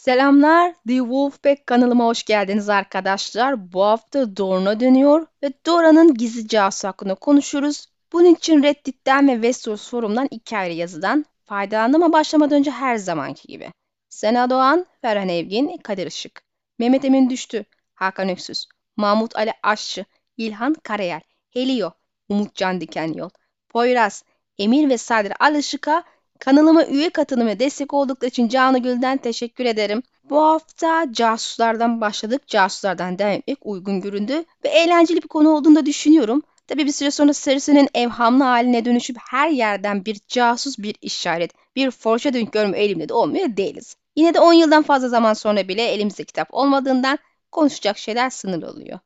Selamlar, The Wolfpack kanalıma hoş geldiniz arkadaşlar. Bu hafta Dorna dönüyor ve Dora'nın gizli casusu hakkında konuşuyoruz. Bunun için Reddit'ten ve Westeros forumdan iki ayrı yazıdan faydalandım ama başlamadan önce her zamanki gibi. Sena Doğan, Ferhan Evgin, Kadir Işık, Mehmet Emin Düştü, Hakan Öksüz, Mahmut Ali Aşçı, İlhan Karayel, Helio, Umutcan Dikenyol, Poyraz, Emir ve Sadri Alışık'a Kanalıma üye katılım ve destek oldukları için Canı Gül'den teşekkür ederim. Bu hafta casuslardan başladık. Casuslardan devam etmek uygun göründü ve eğlenceli bir konu olduğunu da düşünüyorum. Tabii bir süre sonra serisinin evhamlı haline dönüşüp her yerden bir casus bir işaret, bir foreshadowing görme elimde de olmuyor değiliz. Yine de 10 yıldan fazla zaman sonra bile elimizde kitap olmadığından konuşacak şeyler sınırlı oluyor.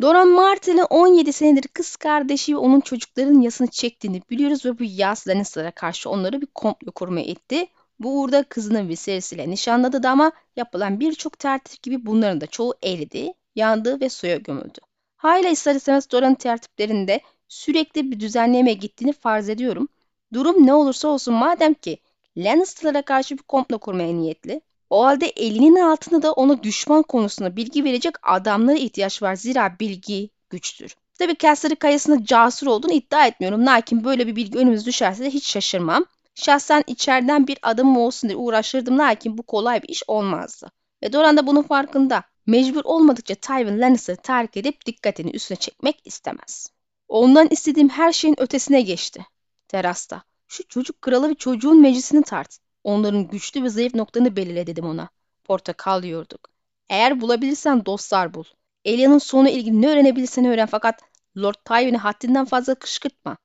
Doran Martell'in 17 senedir kız kardeşi ve onun çocukların yasını çektiğini biliyoruz ve bu yas Lannister'a karşı onları bir komplo kurmaya etti. Bu uğurda kızının vesilesiyle nişanladı da ama yapılan birçok tertip gibi bunların da çoğu eridi, yandı ve suya gömüldü. Hala ister istemez Doran tertiplerinde sürekli bir düzenleme gittiğini farz ediyorum. Durum ne olursa olsun madem ki Lannister'lara karşı bir komplo kurmaya niyetli, o halde elinin altında da ona düşman konusunda bilgi verecek adamlara ihtiyaç var. Zira bilgi güçtür. Tabi Caster'ı kayasında casur olduğunu iddia etmiyorum. Lakin böyle bir bilgi önümüz düşerse de hiç şaşırmam. Şahsen içeriden bir adamım olsun diye uğraşırdım lakin bu kolay bir iş olmazdı. Ve Doran da bunun farkında. Mecbur olmadıkça Tywin Lannister'ı terk edip dikkatini üstüne çekmek istemez. Ondan istediğim her şeyin ötesine geçti. Terasta. Şu çocuk kralı ve çocuğun meclisini tart. Onların güçlü ve zayıf noktalarını belirle dedim ona. Portakal yiyorduk. Eğer bulabilirsen dostlar bul. Elia'nın sonu ilgili ne öğrenebilirsen öğren fakat Lord Tywin'i haddinden fazla kışkırtma.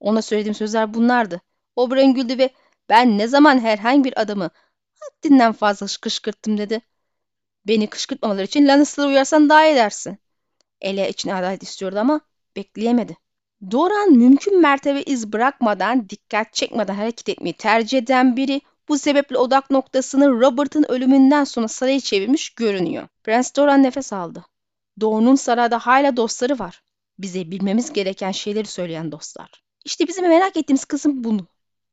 Ona söylediğim sözler bunlardı. Oberyn güldü ve ben ne zaman herhangi bir adamı haddinden fazla kışkırttım dedi. Beni kışkırtmamaları için Lannister'ı uyarsan daha iyi edersin. Elia için adalet istiyordu ama bekleyemedi. Doran mümkün mertebe iz bırakmadan, dikkat çekmeden hareket etmeyi tercih eden biri bu sebeple odak noktasını Robert'ın ölümünden sonra saraya çevirmiş görünüyor. Prens Doran nefes aldı. Doğu'nun sarayda hala dostları var. Bize bilmemiz gereken şeyleri söyleyen dostlar. İşte bizim merak ettiğimiz kısım bunu.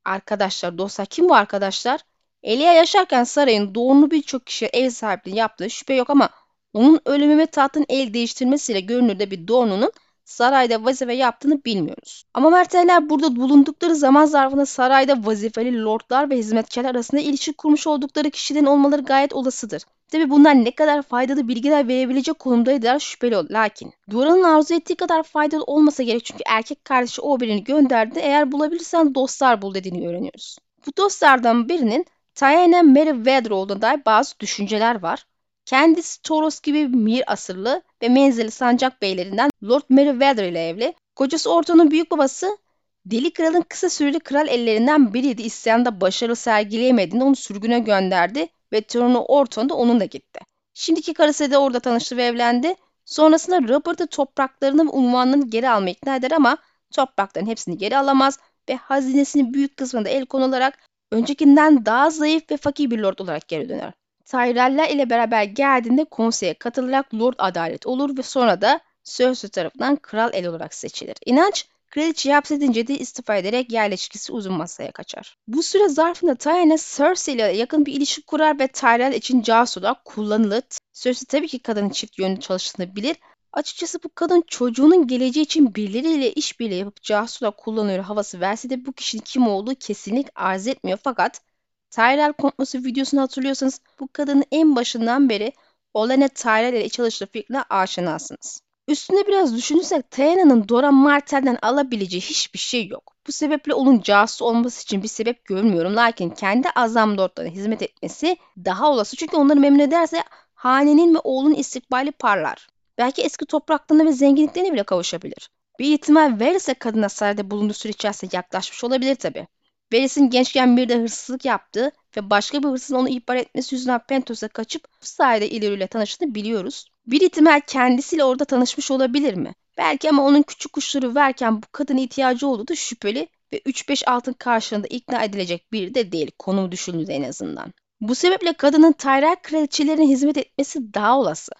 Arkadaşlar, dostlar kim bu arkadaşlar? Elia yaşarken sarayın Doğu'nu birçok kişi ev sahipliği yaptığı şüphe yok ama onun ölümü ve tahtın el değiştirmesiyle görünürde bir Doğu'nun sarayda vazife yaptığını bilmiyoruz. Ama Merteller burada bulundukları zaman zarfında sarayda vazifeli lordlar ve hizmetkarlar arasında ilişki kurmuş oldukları kişilerin olmaları gayet olasıdır. Tabi bunlar ne kadar faydalı bilgiler verebilecek konumdaydılar şüpheli ol. Lakin Duran'ın arzu ettiği kadar faydalı olmasa gerek çünkü erkek kardeşi o birini gönderdi. Eğer bulabilirsen dostlar bul dediğini öğreniyoruz. Bu dostlardan birinin Tayana Meriwether olduğuna dair bazı düşünceler var. Kendisi Toros gibi Mir asırlı ve menzili sancak beylerinden Lord Meriwether ile evli. Kocası Orton'un büyük babası Deli Kral'ın kısa süreli kral ellerinden biriydi. İsyanda başarı sergileyemediğinde onu sürgüne gönderdi ve torunu Orton da onunla gitti. Şimdiki karısı da orada tanıştı ve evlendi. Sonrasında Robert'ı topraklarını ve unvanlarını geri almaya ikna eder ama toprakların hepsini geri alamaz ve hazinesinin büyük kısmını da el konularak öncekinden daha zayıf ve fakir bir lord olarak geri döner. Tyrell'ler ile beraber geldiğinde konseye katılarak Lord Adalet olur ve sonra da Cersei tarafından kral el olarak seçilir. İnanç Kraliçeyi hapsedince de istifa ederek yerleşkisi uzun masaya kaçar. Bu süre zarfında Tyrene Cersei ile yakın bir ilişki kurar ve Tyrell için casus olarak kullanılır. Cersei tabii ki kadının çift yönlü çalıştığını bilir. Açıkçası bu kadın çocuğunun geleceği için birileriyle işbirliği yapıp casus olarak kullanıyor havası verse de bu kişinin kim olduğu kesinlik arz etmiyor. Fakat Tyrell komplosu videosunu hatırlıyorsanız bu kadının en başından beri Olenna Tyrell ile çalıştığı fikrine aşinasınız. Üstüne biraz düşünürsek Tayana'nın Dora Martell'den alabileceği hiçbir şey yok. Bu sebeple onun casus olması için bir sebep görmüyorum. Lakin kendi azam lordlarına hizmet etmesi daha olası. Çünkü onları memnun ederse hanenin ve oğlun istikbali parlar. Belki eski topraklarına ve zenginliklerine bile kavuşabilir. Bir ihtimal verirse kadına sarayda bulunduğu süre içerisinde yaklaşmış olabilir tabi. Veris'in gençken bir de hırsızlık yaptığı ve başka bir hırsızın onu ihbar etmesi yüzünden Pentos'a kaçıp bu sayede ileriyle tanıştığını biliyoruz. Bir ihtimal kendisiyle orada tanışmış olabilir mi? Belki ama onun küçük kuşları verken bu kadına ihtiyacı olduğu da şüpheli ve 3-5 altın karşılığında ikna edilecek biri de değil konumu düşündüğünde en azından. Bu sebeple kadının Tyrell kraliçelerine hizmet etmesi daha olası.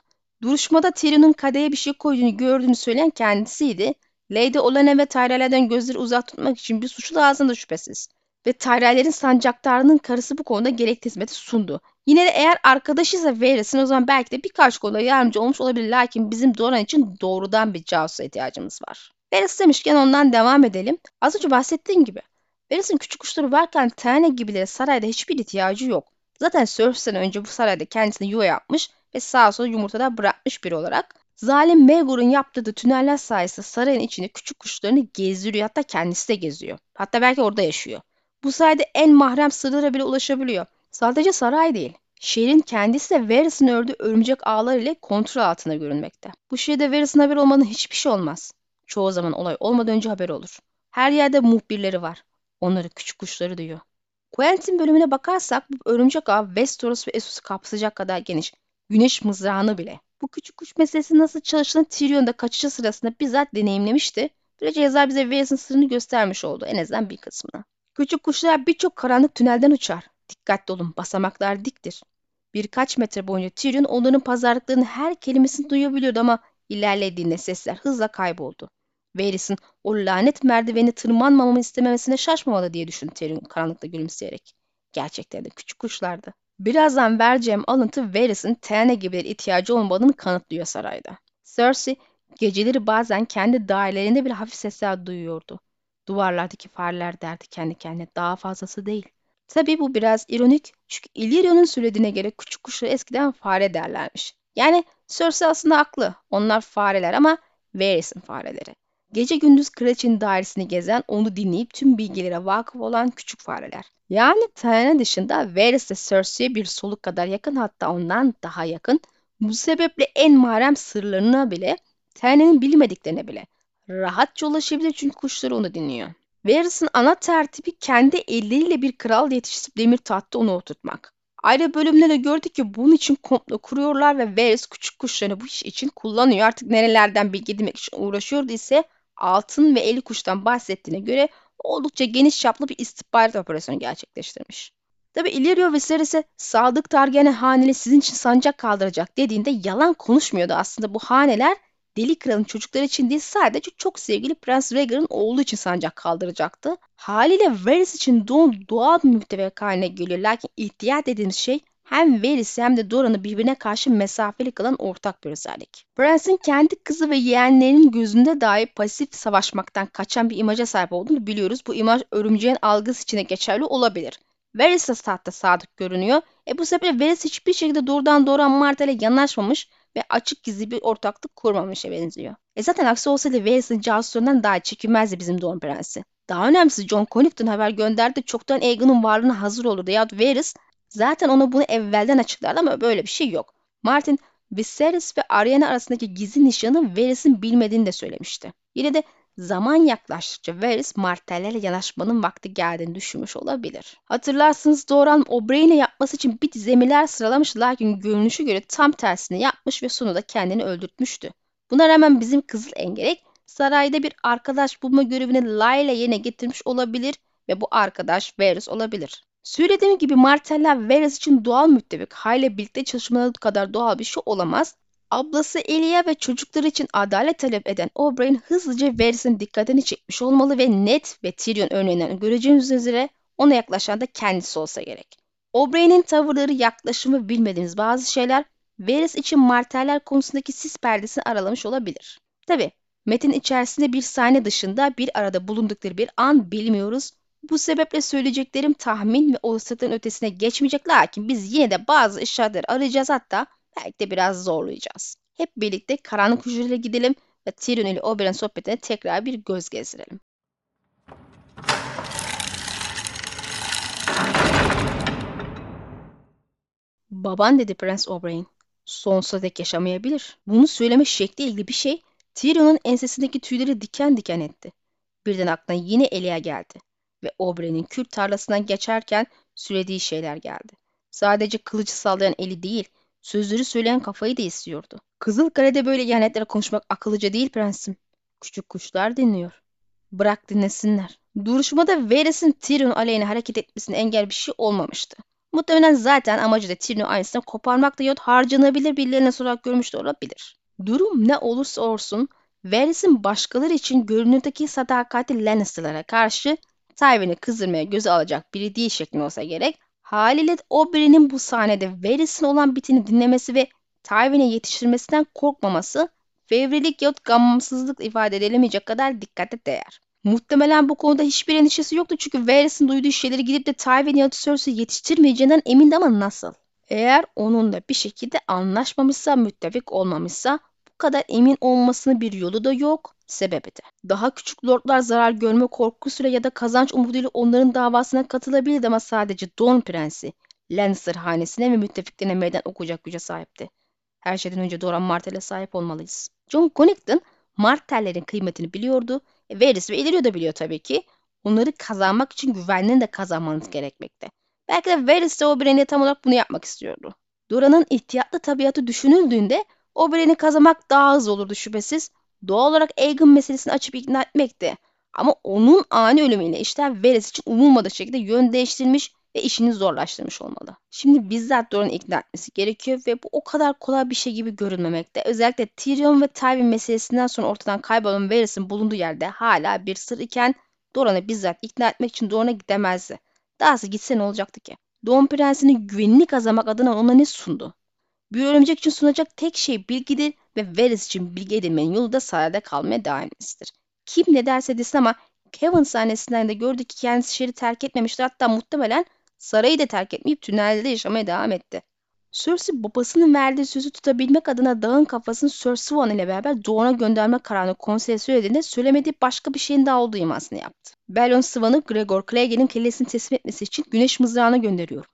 Duruşmada Tyrion'un kadeye bir şey koyduğunu gördüğünü söyleyen kendisiydi. Lady Olenna ve Tyrell'lerden gözleri uzak tutmak için bir suçlu lazım da şüphesiz ve Tyrell'lerin sancaktarının karısı bu konuda gerekli hizmeti sundu. Yine de eğer arkadaşıysa Varys'in o zaman belki de birkaç konuda yardımcı olmuş olabilir. Lakin bizim Doran için doğrudan bir casusa ihtiyacımız var. Varys demişken ondan devam edelim. Az önce bahsettiğim gibi Varys'in küçük kuşları varken Tane gibileri sarayda hiçbir ihtiyacı yok. Zaten Cersei'den önce bu sarayda kendisine yuva yapmış ve sağa sola yumurtalar bırakmış biri olarak zalim Maegor'un yaptığı tüneller sayesinde sarayın içinde küçük kuşlarını gezdiriyor. Hatta kendisi de geziyor. Hatta belki orada yaşıyor. Bu sayede en mahrem sırlara bile ulaşabiliyor. Sadece saray değil. Şehrin kendisi de Varys'in ördüğü örümcek ağlar ile kontrol altında görünmekte. Bu şeyde Varys'in haberi olmadan hiçbir şey olmaz. Çoğu zaman olay olmadan önce haber olur. Her yerde muhbirleri var. Onları küçük kuşları duyuyor. Quentin bölümüne bakarsak bu örümcek ağ Westeros ve Essus'u kapsayacak kadar geniş. Güneş mızrağını bile. Bu küçük kuş meselesi nasıl çalıştığını Tyrion'da kaçışı sırasında bizzat deneyimlemişti. Böylece yazar bize Varys'in sırrını göstermiş oldu en azından bir kısmını. Küçük kuşlar birçok karanlık tünelden uçar. Dikkatli olun basamaklar diktir. Birkaç metre boyunca Tyrion onların pazarlıklarının her kelimesini duyabiliyordu ama ilerlediğinde sesler hızla kayboldu. Varys'in o lanet merdiveni tırmanmamamı istememesine şaşmamalı diye düşündü Tyrion karanlıkta gülümseyerek. Gerçekten de küçük kuşlardı. Birazdan vereceğim alıntı Varys'in Tene gibileri ihtiyacı olmadığını kanıtlıyor sarayda. Cersei geceleri bazen kendi dairelerinde bir hafif sesler duyuyordu. Duvarlardaki fareler derdi kendi kendine daha fazlası değil. Tabi bu biraz ironik çünkü Illyrio'nun söylediğine göre küçük kuşları eskiden fare derlermiş. Yani Cersei aslında haklı. Onlar fareler ama Varys'in fareleri. Gece gündüz kraliçenin dairesini gezen, onu dinleyip tüm bilgilere vakıf olan küçük fareler. Yani Tyrene dışında Varys de Cersei'ye bir soluk kadar yakın hatta ondan daha yakın. Bu sebeple en mahrem sırlarına bile, Tyrene'nin bilmediklerine bile rahatça ulaşabilir çünkü kuşları onu dinliyor. Varys'ın ana tertibi kendi elleriyle bir kral yetiştirip demir tahtta onu oturtmak. Ayrı bölümde de gördük ki bunun için komplo kuruyorlar ve Varys küçük kuşlarını bu iş için kullanıyor. Artık nerelerden bilgi edinmek için uğraşıyordu ise altın ve eli kuştan bahsettiğine göre oldukça geniş çaplı bir istihbarat operasyonu gerçekleştirmiş. Tabi Illyrio Viserys'e Sadık Targaryen haneli sizin için sancak kaldıracak dediğinde yalan konuşmuyordu aslında bu haneler Deli Kral'ın çocukları için değil sadece çok sevgili Prens Rhaegar'ın oğlu için sancak kaldıracaktı. Haliyle Varys için doğum doğal bir müttefik haline geliyor. Lakin ihtiyat dediğimiz şey hem Varys'i hem de Doran'ı birbirine karşı mesafeli kılan ortak bir özellik. Prens'in kendi kızı ve yeğenlerinin gözünde dahi pasif savaşmaktan kaçan bir imaja sahip olduğunu biliyoruz. Bu imaj örümceğin algısı içine geçerli olabilir. Varys de tahta sadık görünüyor. E bu sebeple Varys hiçbir şekilde doğrudan doğruya Martha ile yanaşmamış ve açık gizli bir ortaklık kurmamışa benziyor. E zaten aksi olsaydı Varys'in casuslığından daha çekilmezdi bizim Don Prensi. Daha önemlisi John Connington haber gönderdi çoktan Aegon'un varlığına hazır olurdu. Ya Varys zaten ona bunu evvelden açıklardı ama böyle bir şey yok. Martin Viserys ve Ariana arasındaki gizli nişanı Varys'in bilmediğini de söylemişti. Yine de Zaman yaklaştıkça Varys Martell'e yanaşmanın vakti geldiğini düşünmüş olabilir. Hatırlarsınız Doran O'Brien'e yapması için bir dizi emirler sıralamış lakin görünüşü göre tam tersini yapmış ve sonunda kendini öldürtmüştü. Buna rağmen bizim Kızıl Engerek sarayda bir arkadaş bulma görevini Layla yerine getirmiş olabilir ve bu arkadaş Varys olabilir. Söylediğim gibi Martella Varys için doğal müttefik, Hay'le birlikte çalışmaları kadar doğal bir şey olamaz Ablası Elia ve çocukları için adalet talep eden Oberyn hızlıca Varys'in dikkatini çekmiş olmalı ve Ned ve Tyrion örneğinden göreceğiniz üzere ona yaklaşan da kendisi olsa gerek. Oberyn'in tavırları, yaklaşımı bilmediğimiz bazı şeyler Varys için marteller konusundaki sis perdesini aralamış olabilir. Tabi metin içerisinde bir sahne dışında bir arada bulundukları bir an bilmiyoruz. Bu sebeple söyleyeceklerim tahmin ve olasılıkların ötesine geçmeyecek lakin biz yine de bazı işaretleri arayacağız hatta belki de biraz zorlayacağız. Hep birlikte karanlık hücrelere gidelim ve Tyrion ile Oberyn sohbetine tekrar bir göz gezdirelim. Baban dedi Prens Oberyn. Sonsuza dek yaşamayabilir. Bunu söyleme şekli ilgili bir şey Tyrion'un ensesindeki tüyleri diken diken etti. Birden aklına yine Elia geldi ve Oberyn'in Kürt tarlasından geçerken söylediği şeyler geldi. Sadece kılıcı sallayan eli değil, Sözleri söyleyen kafayı da istiyordu. Kızılkale'de böyle ihanetlere konuşmak akıllıca değil prensim. Küçük kuşlar dinliyor. Bırak dinlesinler. Duruşmada Varys'in Tyrion aleyhine hareket etmesine engel bir şey olmamıştı. Muhtemelen zaten amacı da Tyrion aynısını koparmak da yahut harcanabilir birilerine sorarak görmüş de olabilir. Durum ne olursa olsun Varys'in başkaları için görünürdeki sadakati Lannister'lara karşı Tywin'i kızdırmaya göze alacak biri değil şeklinde olsa gerek Haliyle Oberyn'in bu sahnede Varys'in olan biteni dinlemesi ve Tywin'e yetiştirmesinden korkmaması fevrilik yahut gamsızlık ifade edilemeyecek kadar dikkate değer. Muhtemelen bu konuda hiçbir endişesi yoktu çünkü Varys'in duyduğu şeyleri gidip de Tywin ya da Cersei yetiştirmeyeceğinden emindi ama nasıl? Eğer onunla bir şekilde anlaşmamışsa, müttefik olmamışsa kadar emin olmasının bir yolu da yok, sebebi de. Daha küçük lordlar zarar görme korkusuyla ya da kazanç umuduyla onların davasına katılabilirdi ama sadece Don Prensi, Lannister hanesine ve müttefiklerine meydan okuyacak güce sahipti. Her şeyden önce Doran Martell'e sahip olmalıyız. John Connington Martell'lerin kıymetini biliyordu. E, Varys ve Illyrio da biliyor tabii ki. Onları kazanmak için güvenliğini de kazanmanız gerekmekte. Belki de Varys de Oberyn'e tam olarak bunu yapmak istiyordu. Dora'nın ihtiyatlı tabiatı düşünüldüğünde Oberyn'i kazanmak daha hızlı olurdu şüphesiz. Doğal olarak Aegon meselesini açıp ikna etmekti. Ama onun ani ölümüyle işler Varys için umulmadık şekilde yön değiştirmiş ve işini zorlaştırmış olmalı. Şimdi bizzat Dora'nın ikna etmesi gerekiyor ve bu o kadar kolay bir şey gibi görünmemekte. Özellikle Tyrion ve Tywin meselesinden sonra ortadan kaybolan Varys'in bulunduğu yerde hala bir sır iken Doran'ı bizzat ikna etmek için Doran'a gidemezdi. Dahası gitse ne olacaktı ki? Doğum prensinin güvenini kazanmak adına ona ne sundu? Bir örümcek için sunacak tek şey bilgidir ve Varys için bilgi edinmenin yolu da sarayda kalmaya devam etmesidir. Kim ne derse desin ama Kevin sahnesinden de gördük ki kendisi şehri terk etmemiştir. Hatta muhtemelen sarayı da terk etmeyip tünelde yaşamaya devam etti. Cersei babasının verdiği sözü tutabilmek adına dağın kafasını Sir Swan ile beraber Doğan'a gönderme kararını konseye söylediğinde söylemediği başka bir şeyin daha olduğu imasını yaptı. Balon Swan'ı Gregor Clegane'in kellesini teslim etmesi için güneş mızrağına gönderiyor.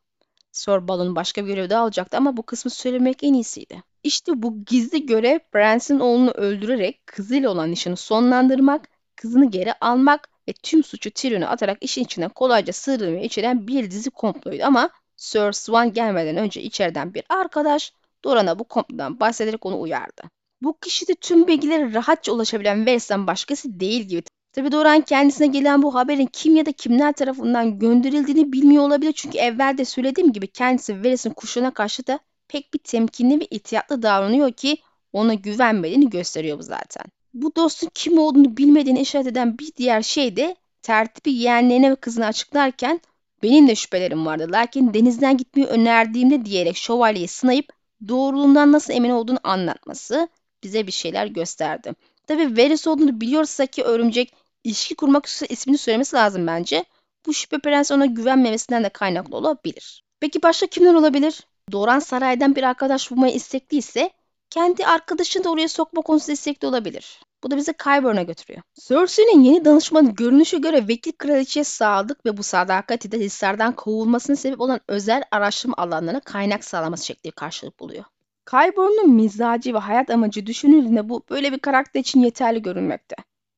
Sir Balon başka bir görev daha alacaktı ama bu kısmı söylemek en iyisiydi. İşte bu gizli görev Branson oğlunu öldürerek kızıyla olan nişanı sonlandırmak, kızını geri almak ve tüm suçu Tyrion'a atarak işin içine kolayca sığdırmayı içeren bir dizi komploydu ama Sir Swan gelmeden önce içeriden bir arkadaş Doran'a bu komplodan bahsederek onu uyardı. Bu kişi de tüm bilgilere rahatça ulaşabilen Varys'ten başkası değil gibi. Tabi Doran kendisine gelen bu haberin kim ya da kimler tarafından gönderildiğini bilmiyor olabilir. Çünkü evvelde söylediğim gibi kendisi Varys'in kuşuna karşı da pek bir temkinli ve ihtiyatlı davranıyor ki ona güvenmediğini gösteriyor bu zaten. Bu dostun kim olduğunu bilmediğini işaret eden bir diğer şey de tertibi yeğenlerine ve kızına açıklarken benim de şüphelerim vardı. Lakin denizden gitmeyi önerdiğimde diyerek şövalyeyi sınayıp doğruluğundan nasıl emin olduğunu anlatması bize bir şeyler gösterdi. Tabi Varys olduğunu biliyorsa ki örümcek ilişki kurmak üzere ismini söylemesi lazım bence. Bu şüphe prens ona güvenmemesinden de kaynaklı olabilir. Peki başka kimler olabilir? Doran saraydan bir arkadaş bulmayı istekliyse kendi arkadaşını da oraya sokma konusunda istekli olabilir. Bu da bizi Qyburn'a götürüyor. Cersei'nin yeni danışmanı görünüşe göre vekil kraliçeye sadık ve bu sadakati de hislerden kovulmasına sebep olan özel araştırma alanlarına kaynak sağlaması şekli karşılık buluyor. Qyburn'un mizacı ve hayat amacı düşünüldüğünde bu böyle bir karakter için yeterli görünmekte.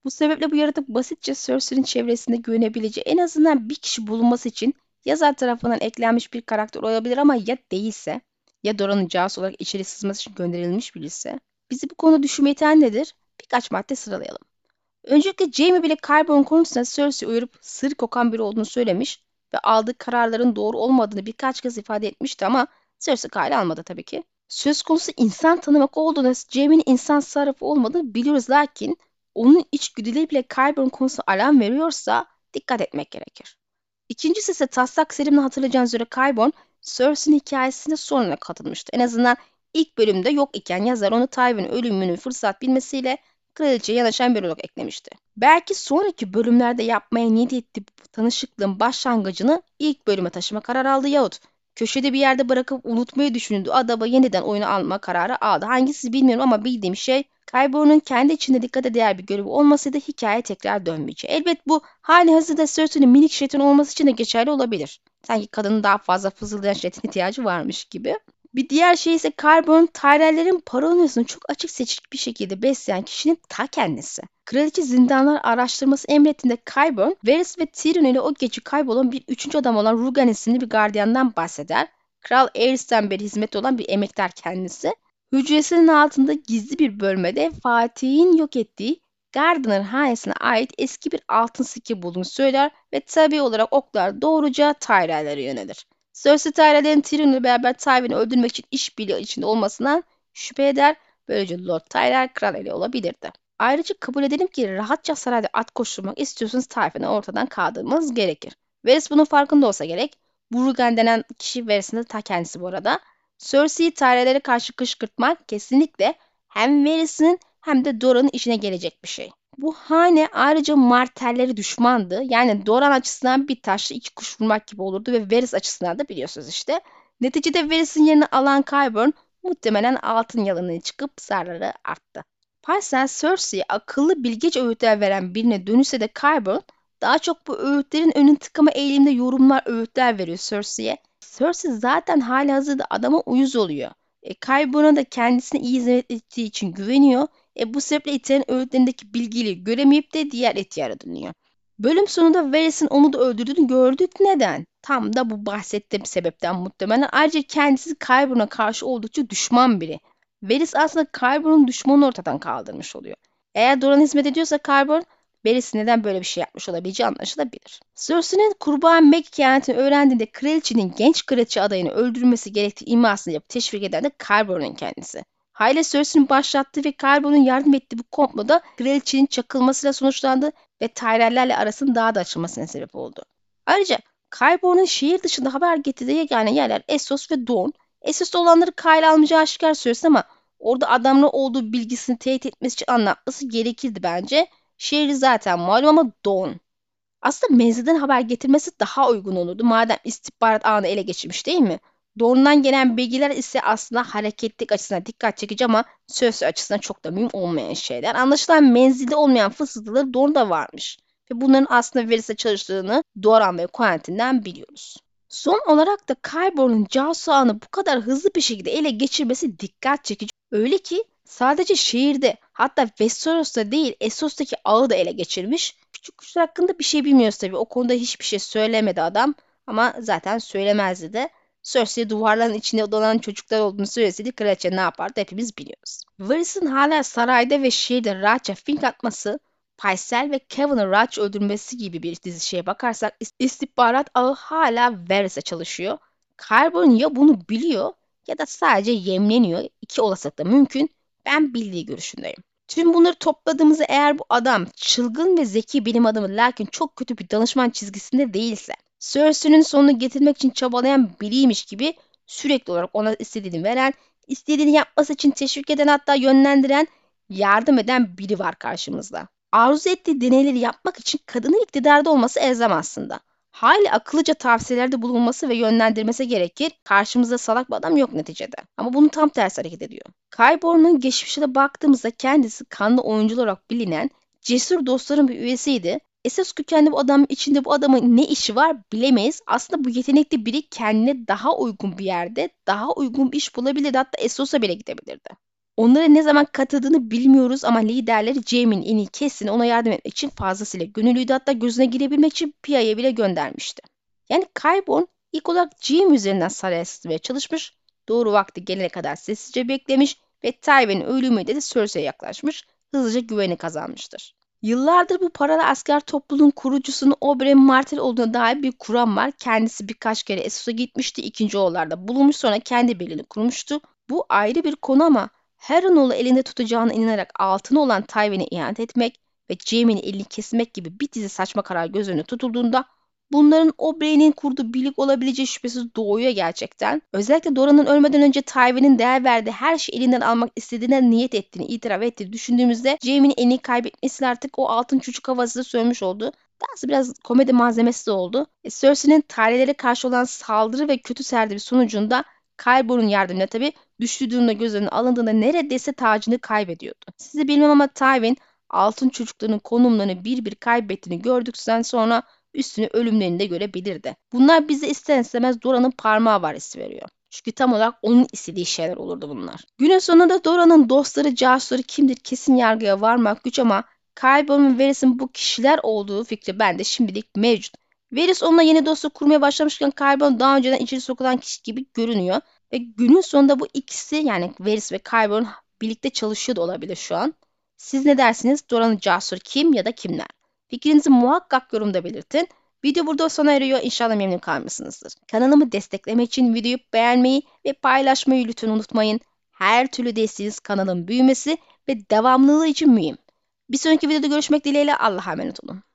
Bu sebeple bu yaratık basitçe Cersei'nin çevresinde güvenebileceği en azından bir kişi bulunması için yazar tarafından eklenmiş bir karakter olabilir ama ya değilse ya Doran'ın casus olarak içeri sızması için gönderilmiş birisi. Bizi bu konu düşünmeye iten nedir? Birkaç madde sıralayalım. Öncelikle Jaime bile Qyburn konusunda Cersei uyarıp sır kokan biri olduğunu söylemiş ve aldığı kararların doğru olmadığını birkaç kez ifade etmişti ama Cersei kale almadı tabii ki. Söz konusu insan tanımak olduğunda Jaime'nin insan sarrafı olmadığını biliyoruz lakin onun içgüdüleri bile Qyburn konusu alarm veriyorsa dikkat etmek gerekir. İkincisi ise taslak serimle hatırlayacağınız üzere Qyburn Cersei'nin hikayesine sonuna katılmıştı. En azından ilk bölümde yok iken yazar onu Tywin ölümünü fırsat bilmesiyle kraliçeye yanaşan bir olarak eklemişti. Belki sonraki bölümlerde yapmaya niyet ettiği bu tanışıklığın başlangıcını ilk bölüme taşıma kararı aldı yahut köşede bir yerde bırakıp unutmayı düşündüğü adaba yeniden oyunu alma kararı aldı. Hangisi bilmiyorum ama bildiğim şey Kaybor'un kendi içinde dikkate değer bir görevi olmasaydı hikaye tekrar dönmeyecek. Elbet bu hali hazırda Cersei'nin minik jeton olması için de geçerli olabilir. Sanki kadının daha fazla fızıldayan jeton ihtiyacı varmış gibi. Bir diğer şey ise Carbon, Tyrell'lerin paranoyasını çok açık seçik bir şekilde besleyen kişinin ta kendisi. Kraliçe zindanlar araştırması emrettiğinde Qyburn, Varys ve Tyrion ile o gece kaybolan bir üçüncü adam olan Rugan isimli bir gardiyandan bahseder. Kral Aerys'ten beri hizmet olan bir emektar kendisi. Hücresinin altında gizli bir bölmede Fatih'in yok ettiği Gardner hanesine ait eski bir altın sikke bulduğunu söyler ve tabi olarak oklar doğruca Tyrell'lere yönelir. Cersei Tyrell'in Tyrion ile beraber Tywin'i öldürmek için işbirliği içinde olmasından şüphe eder. Böylece Lord Tyrell kral eli olabilirdi. Ayrıca kabul edelim ki rahatça sarayda at koşturmak istiyorsanız Tywin'i ortadan kaldırmanız gerekir. Varys bunun farkında olsa gerek. Burgan denen kişi verisinde ta kendisi bu arada. Cersei'yi tarelere karşı kışkırtmak kesinlikle hem Varys'in hem de Dora'nın işine gelecek bir şey. Bu hane ayrıca Martelleri düşmandı. Yani Doran açısından bir taşla iki kuş vurmak gibi olurdu ve Varys açısından da biliyorsunuz işte. Neticede Varys'in yerini alan Qyburn muhtemelen altın yalanını çıkıp zarları arttı. Parsel Cersei'ye akıllı bilgeç öğütler veren birine dönüşse de Qyburn daha çok bu öğütlerin önün tıkama eğilimde yorumlar, öğütler veriyor Cersei'ye. Cersei zaten hali hazırda adama uyuz oluyor. E, Qyburn'a da kendisine iyi hizmet ettiği için güveniyor. E, bu sebeple iterin öğütlerindeki bilgiliği göremeyip de diğer Etiyar'a dönüyor. Bölüm sonunda Varys'in onu da öldürdüğünü gördük. Neden? Tam da bu bahsettiğim sebepten muhtemelen. Ayrıca kendisi Qyburn'a karşı oldukça düşman biri. Varys aslında Qyburn'un düşmanını ortadan kaldırmış oluyor. Eğer Doran hizmet ediyorsa Qyburn, Varys neden böyle bir şey yapmış olabileceği anlaşılabilir. Cersei'nin kurban Meg hikayetini öğrendiğinde kraliçenin genç kraliçe adayını öldürülmesi gerektiği imasını yapıp teşvik eden de Qyburn'un kendisi. Hayle Cersei'nin başlattığı ve Qyburn'un yardım ettiği bu komploda kraliçenin çakılmasıyla sonuçlandı ve Tyrell'lerle arasının daha da açılmasına sebep oldu. Ayrıca Qyburn'un şehir dışında haber getirdiği yegane yerler Essos ve Dorne. Essos'ta olanları Kyle almayacağı aşikar Cersei ama orada adamlı olduğu bilgisini teyit etmesi için anlatması gerekirdi bence. Şehri zaten malum ama Dorne. Aslında menzilden haber getirmesi daha uygun olurdu madem istihbarat ağını ele geçirmiş değil mi? Dorne'dan gelen bilgiler ise aslında hareketlik açısından dikkat çekici ama söz açısından çok da mühim olmayan şeyler. Anlaşılan menzilde olmayan fısıltıları Dorne'da varmış. Ve bunların aslında verise çalıştığını Doran ve Quentin'den biliyoruz. Son olarak da Qyburn'un casus ağını bu kadar hızlı bir şekilde ele geçirmesi dikkat çekici. Öyle ki sadece şehirde hatta Westeros'ta değil Essos'taki ağı da ele geçirmiş. Küçük kuşlar hakkında bir şey bilmiyoruz tabii. O konuda hiçbir şey söylemedi adam. Ama zaten söylemezdi de. Cersei duvarların içinde dolanan çocuklar olduğunu söyleseydi kraliçe ne yapardı hepimiz biliyoruz. Varys'ın hala sarayda ve şehirde rahatça fink atması, Paysel ve Kevin'ın Raj öldürmesi gibi bir dizi bakarsak istihbarat ağı hala Varys'e çalışıyor. Carbon ya bunu biliyor ya da sadece yemleniyor. İki olasılık da mümkün. Ben bildiği görüşündeyim. Tüm bunları topladığımızda eğer bu adam çılgın ve zeki bilim adamı lakin çok kötü bir danışman çizgisinde değilse, Cersei'nin sonunu getirmek için çabalayan biriymiş gibi sürekli olarak ona istediğini veren, istediğini yapması için teşvik eden hatta yönlendiren, yardım eden biri var karşımızda. Arzu ettiği deneyleri yapmak için kadının iktidarda olması elzem aslında. Hali akıllıca tavsiyelerde bulunması ve yönlendirmesi gerekir. Karşımızda salak bir adam yok neticede. Ama bunu tam tersi hareket ediyor. Kyborn'un geçmişine baktığımızda kendisi kanlı oyuncu olarak bilinen cesur dostların bir üyesiydi. Esas kökenli bu adamın içinde bu adamın ne işi var bilemeyiz. Aslında bu yetenekli biri kendine daha uygun bir yerde daha uygun bir iş bulabilirdi. Hatta Essos'a bile gidebilirdi. Onlara ne zaman katıldığını bilmiyoruz ama liderleri Jamie'nin en iyi kesin ona yardım etmek için fazlasıyla gönüllüydü. Hatta gözüne girebilmek için Pia'ya bile göndermişti. Yani Kyborn ilk olarak Jamie üzerinden saraya sızmaya çalışmış. Doğru vakti gelene kadar sessizce beklemiş ve Tywin'in ölümüyle de Cersei'ye yaklaşmış. Hızlıca güveni kazanmıştır. Yıllardır bu paralı asker topluluğun kurucusunun Oberyn Martell olduğuna dair bir kuram var. Kendisi birkaç kere Essos'a gitmişti. ikinci oğullarda bulunmuş sonra kendi birliğini kurmuştu. Bu ayrı bir konu ama Harrenhal'ı elinde tutacağına inanarak altına olan Tywin'e ihanet etmek ve Jaime'nin elini kesmek gibi bir dizi saçma karar göz önüne tutulduğunda bunların Oberyn'in kurduğu birlik olabileceği şüphesiz doğuyor gerçekten. Özellikle Dora'nın ölmeden önce Tywin'in değer verdiği her şeyi elinden almak istediğine niyet ettiğini itiraf ettiğini düşündüğümüzde Jaime'nin elini kaybetmesiyle artık o altın çocuk havası sönmüş oldu. Daha biraz komedi malzemesi de oldu. E, Cersei'nin tarihlere karşı olan saldırı ve kötü serdivi sonucunda Kaybon'un yardımıyla tabi düştüğü durumda göz alındığında neredeyse tacını kaybediyordu. Sizi bilmem ama Tywin altın çocuklarının konumlarını bir bir kaybettiğini gördükten sonra üstünü ölümlerini de görebilirdi. Bunlar bize ister istemez Dora'nın parmağı var hissi veriyor. Çünkü tam olarak onun istediği şeyler olurdu bunlar. Günün sonunda Dora'nın dostları, casusları kimdir kesin yargıya varmak güç ama Kaybon ve Varys'in bu kişiler olduğu fikri bende şimdilik mevcut. Varys onunla yeni dostluk kurmaya başlamışken Kaybon daha önceden içeri sokulan kişi gibi görünüyor. Ve günün sonunda bu ikisi yani Varys ve Kaybon birlikte çalışıyor da olabilir şu an. Siz ne dersiniz? Doran'ın cesur kim ya da kimler? Fikrinizi muhakkak yorumda belirtin. Video burada sona eriyor. İnşallah memnun kalmışsınızdır. Kanalımı desteklemek için videoyu beğenmeyi ve paylaşmayı lütfen unutmayın. Her türlü desteğiniz kanalın büyümesi ve devamlılığı için mühim. Bir sonraki videoda görüşmek dileğiyle Allah'a emanet olun.